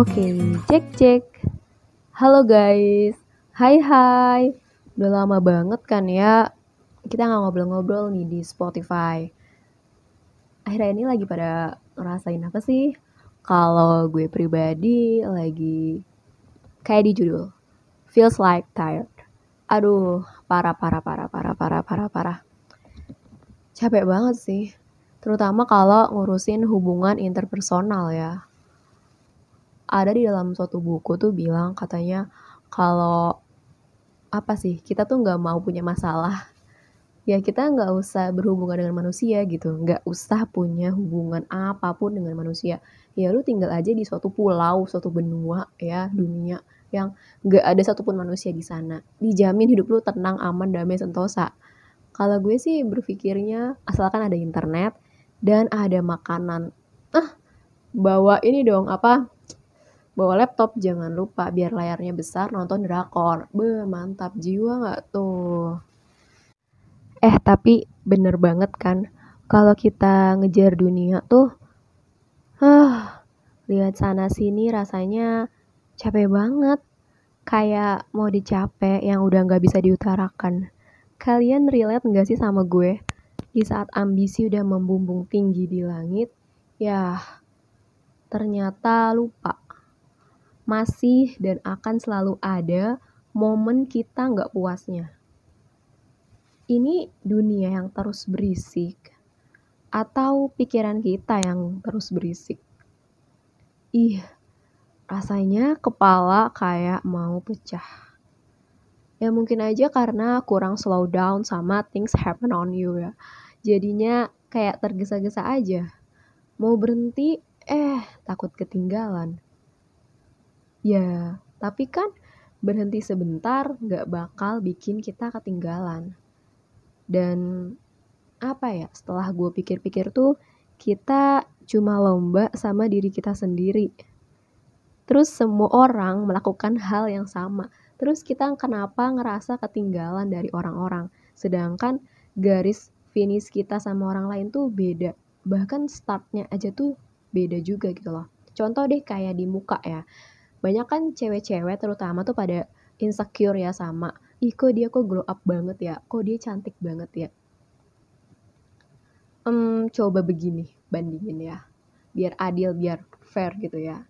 Oke, cek cek. Halo guys, hai hai. Udah lama banget kan ya kita nggak ngobrol-ngobrol nih di Spotify. Akhirnya ini lagi pada ngerasain apa sih? Kalau gue pribadi lagi kayak di judul, feels like tired. Aduh, parah parah parah parah parah parah parah. Capek banget sih, terutama kalau ngurusin hubungan interpersonal ya ada di dalam suatu buku tuh bilang katanya kalau apa sih kita tuh nggak mau punya masalah. Ya kita nggak usah berhubungan dengan manusia gitu. Nggak usah punya hubungan apa pun dengan manusia. Ya lu tinggal aja di suatu pulau suatu benua ya dunia yang nggak ada satupun manusia di sana. Dijamin hidup lu tenang aman damai sentosa. Kalau gue sih berpikirnya asalkan ada internet dan ada makanan. Ah bawa ini dong apa bawa laptop jangan lupa biar layarnya besar nonton drakor. Be, mantap jiwa nggak tuh? Eh, tapi bener banget kan kalau kita ngejar dunia tuh ah lihat sana sini rasanya capek banget. Kayak mau dicape yang udah nggak bisa diutarakan. Kalian relate nggak sih sama gue? Di saat ambisi udah membumbung tinggi di langit, ya ternyata lupa masih dan akan selalu ada momen kita nggak puasnya. Ini dunia yang terus berisik, atau pikiran kita yang terus berisik. Ih, rasanya kepala kayak mau pecah. Ya mungkin aja karena kurang slow down sama things happen on you ya. Jadinya kayak tergesa-gesa aja. Mau berhenti, eh takut ketinggalan. Ya, tapi kan berhenti sebentar nggak bakal bikin kita ketinggalan. Dan apa ya, setelah gue pikir-pikir tuh, kita cuma lomba sama diri kita sendiri. Terus semua orang melakukan hal yang sama. Terus kita kenapa ngerasa ketinggalan dari orang-orang. Sedangkan garis finish kita sama orang lain tuh beda. Bahkan startnya aja tuh beda juga gitu loh. Contoh deh kayak di muka ya banyak kan cewek-cewek terutama tuh pada insecure ya sama ih kok dia kok glow up banget ya? Kok dia cantik banget ya? Um, coba begini bandingin ya biar adil biar fair gitu ya.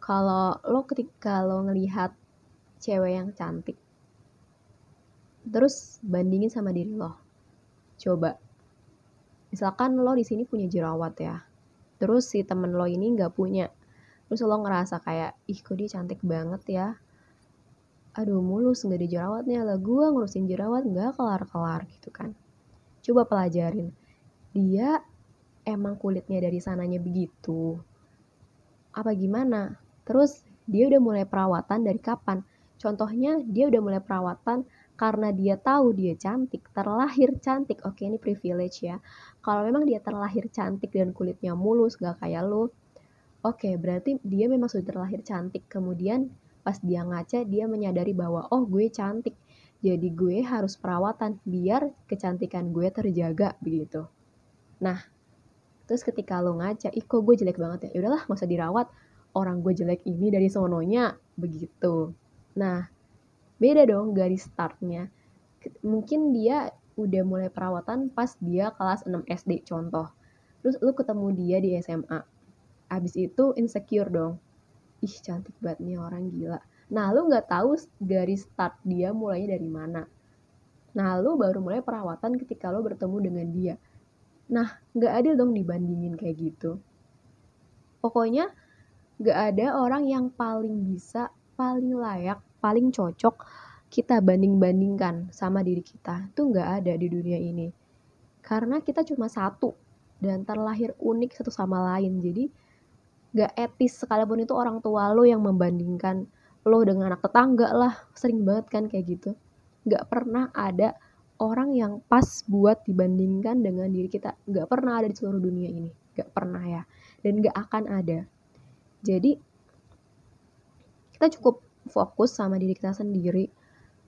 Kalau lo ketika lo ngelihat cewek yang cantik terus bandingin sama diri lo. Coba misalkan lo di sini punya jerawat ya terus si temen lo ini nggak punya terus lo ngerasa kayak ih kok dia cantik banget ya? Aduh mulus nggak ada jerawatnya. Lah gue ngurusin jerawat nggak kelar-kelar gitu kan. Coba pelajarin. Dia emang kulitnya dari sananya begitu apa gimana? Terus dia udah mulai perawatan dari kapan? Contohnya dia udah mulai perawatan karena dia tahu dia cantik terlahir cantik. Oke ini privilege ya. Kalau memang dia terlahir cantik dan kulitnya mulus gak kayak lo Oke, berarti dia memang sudah terlahir cantik. Kemudian pas dia ngaca, dia menyadari bahwa oh gue cantik. Jadi gue harus perawatan biar kecantikan gue terjaga begitu. Nah, terus ketika lo ngaca, ih kok gue jelek banget ya. Ya udahlah, usah dirawat. Orang gue jelek ini dari sononya begitu. Nah, beda dong garis startnya. Mungkin dia udah mulai perawatan pas dia kelas 6 SD contoh. Terus lu ketemu dia di SMA abis itu insecure dong. Ih cantik banget nih orang gila. Nah lu nggak tahu garis start dia mulainya dari mana. Nah lu baru mulai perawatan ketika lu bertemu dengan dia. Nah nggak adil dong dibandingin kayak gitu. Pokoknya nggak ada orang yang paling bisa paling layak paling cocok kita banding-bandingkan sama diri kita. Tuh nggak ada di dunia ini. Karena kita cuma satu dan terlahir unik satu sama lain. Jadi gak etis sekalipun itu orang tua lo yang membandingkan lo dengan anak tetangga lah sering banget kan kayak gitu. Gak pernah ada orang yang pas buat dibandingkan dengan diri kita. Gak pernah ada di seluruh dunia ini. Gak pernah ya. Dan gak akan ada. Jadi kita cukup fokus sama diri kita sendiri.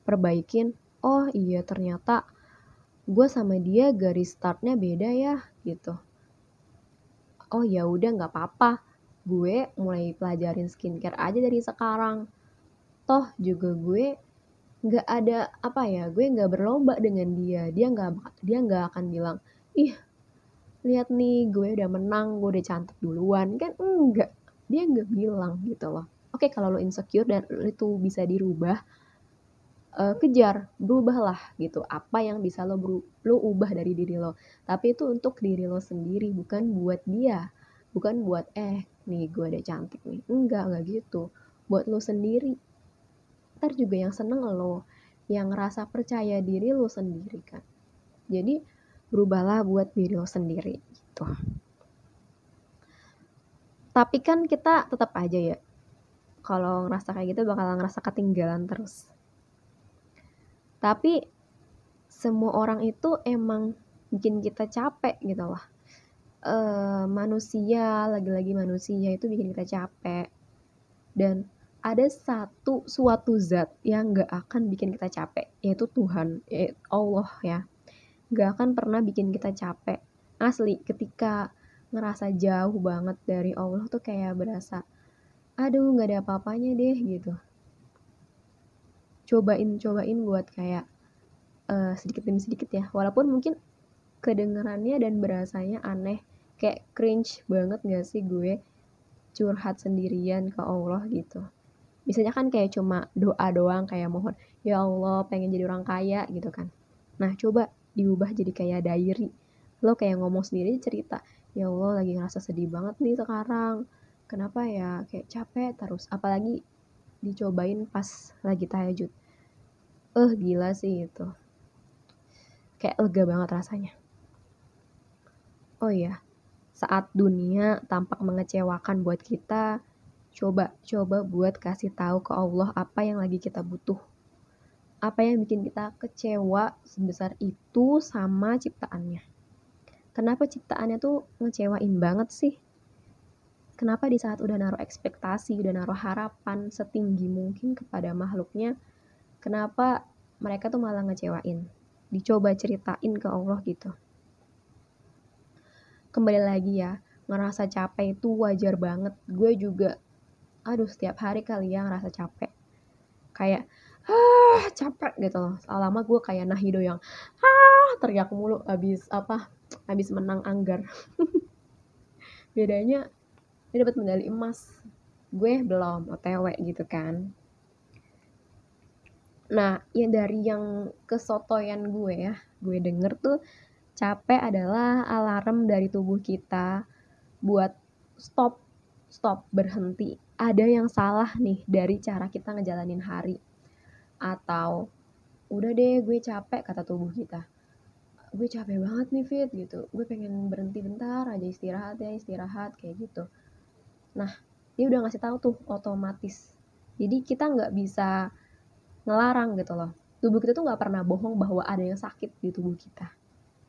Perbaikin oh iya ternyata gue sama dia garis startnya beda ya gitu. Oh ya udah nggak apa-apa gue mulai pelajarin skincare aja dari sekarang. Toh juga gue nggak ada apa ya gue nggak berlomba dengan dia. Dia nggak dia nggak akan bilang ih lihat nih gue udah menang gue udah cantik duluan. Kan enggak. Dia nggak bilang gitu loh. Oke kalau lo insecure dan itu bisa dirubah uh, kejar berubahlah gitu. Apa yang bisa lo lo ubah dari diri lo. Tapi itu untuk diri lo sendiri bukan buat dia bukan buat eh nih gue udah cantik nih. Enggak enggak gitu. Buat lo sendiri. Ntar juga yang seneng lo. Yang ngerasa percaya diri lo sendiri kan jadi berubahlah buat diri lo sendiri gitu. Tapi kan kita tetap aja ya kalau ngerasa kayak gitu bakal ngerasa ketinggalan terus. Tapi semua orang itu emang bikin kita capek gitu loh e, manusia lagi-lagi manusia itu bikin kita capek. Dan ada satu suatu zat yang gak akan bikin kita capek yaitu Tuhan yaitu Allah ya. Gak akan pernah bikin kita capek. Asli ketika ngerasa jauh banget dari Allah tuh kayak berasa aduh gak ada apa-apanya deh gitu. Cobain cobain buat kayak uh, sedikit demi sedikit ya. Walaupun mungkin kedengarannya dan berasanya aneh kayak cringe banget gak sih gue curhat sendirian ke Allah gitu Biasanya kan kayak cuma doa doang kayak mohon, ya Allah pengen jadi orang kaya gitu kan. Nah coba diubah jadi kayak diary. Lo kayak ngomong sendiri cerita, ya Allah lagi ngerasa sedih banget nih sekarang. Kenapa ya kayak capek terus. Apalagi dicobain pas lagi tahajud. Eh uh, gila sih itu. Kayak lega banget rasanya. Oh iya, saat dunia tampak mengecewakan buat kita, Coba, coba buat kasih tahu ke Allah apa yang lagi kita butuh. Apa yang bikin kita kecewa sebesar itu sama ciptaannya. Kenapa ciptaannya tuh ngecewain banget sih? Kenapa di saat udah naruh ekspektasi, udah naruh harapan setinggi mungkin kepada makhluknya, kenapa mereka tuh malah ngecewain? Dicoba ceritain ke Allah gitu. Kembali lagi ya, ngerasa capek itu wajar banget. Gue juga aduh setiap hari kali ya ngerasa capek. Kayak ah capek gitu loh. Lama gue kayak Nahido yang ah teriak mulu abis apa abis menang anggar. Bedanya dia dapat medali emas. Gue belum otw gitu kan. Nah ya dari yang kesotoyan gue ya gue denger tuh capek adalah alarm dari tubuh kita buat stop stop berhenti ada yang salah nih dari cara kita ngejalanin hari. Atau udah deh gue capek kata tubuh kita. Gue capek banget nih Fit gitu. Gue pengen berhenti bentar aja istirahat ya istirahat kayak gitu. Nah dia udah ngasih tahu tuh otomatis. Jadi kita nggak bisa ngelarang gitu loh. Tubuh kita tuh nggak pernah bohong bahwa ada yang sakit di tubuh kita.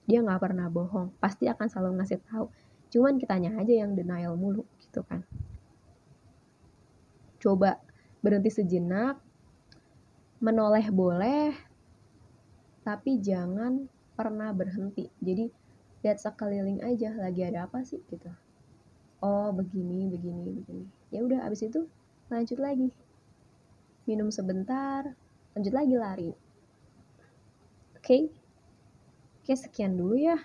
Dia nggak pernah bohong. Pasti akan selalu ngasih tahu. Cuman kitanya aja yang denial mulu gitu kan coba berhenti sejenak, menoleh boleh, tapi jangan pernah berhenti. Jadi lihat sekeliling aja lagi ada apa sih gitu. Oh begini, begini, begini. Ya udah abis itu lanjut lagi. Minum sebentar, lanjut lagi lari. Oke, okay? Oke sekian dulu ya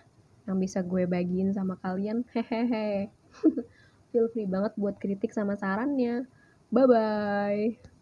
yang bisa gue bagiin sama kalian. Hehehe. Feel free banget buat kritik sama sarannya. Bye bye.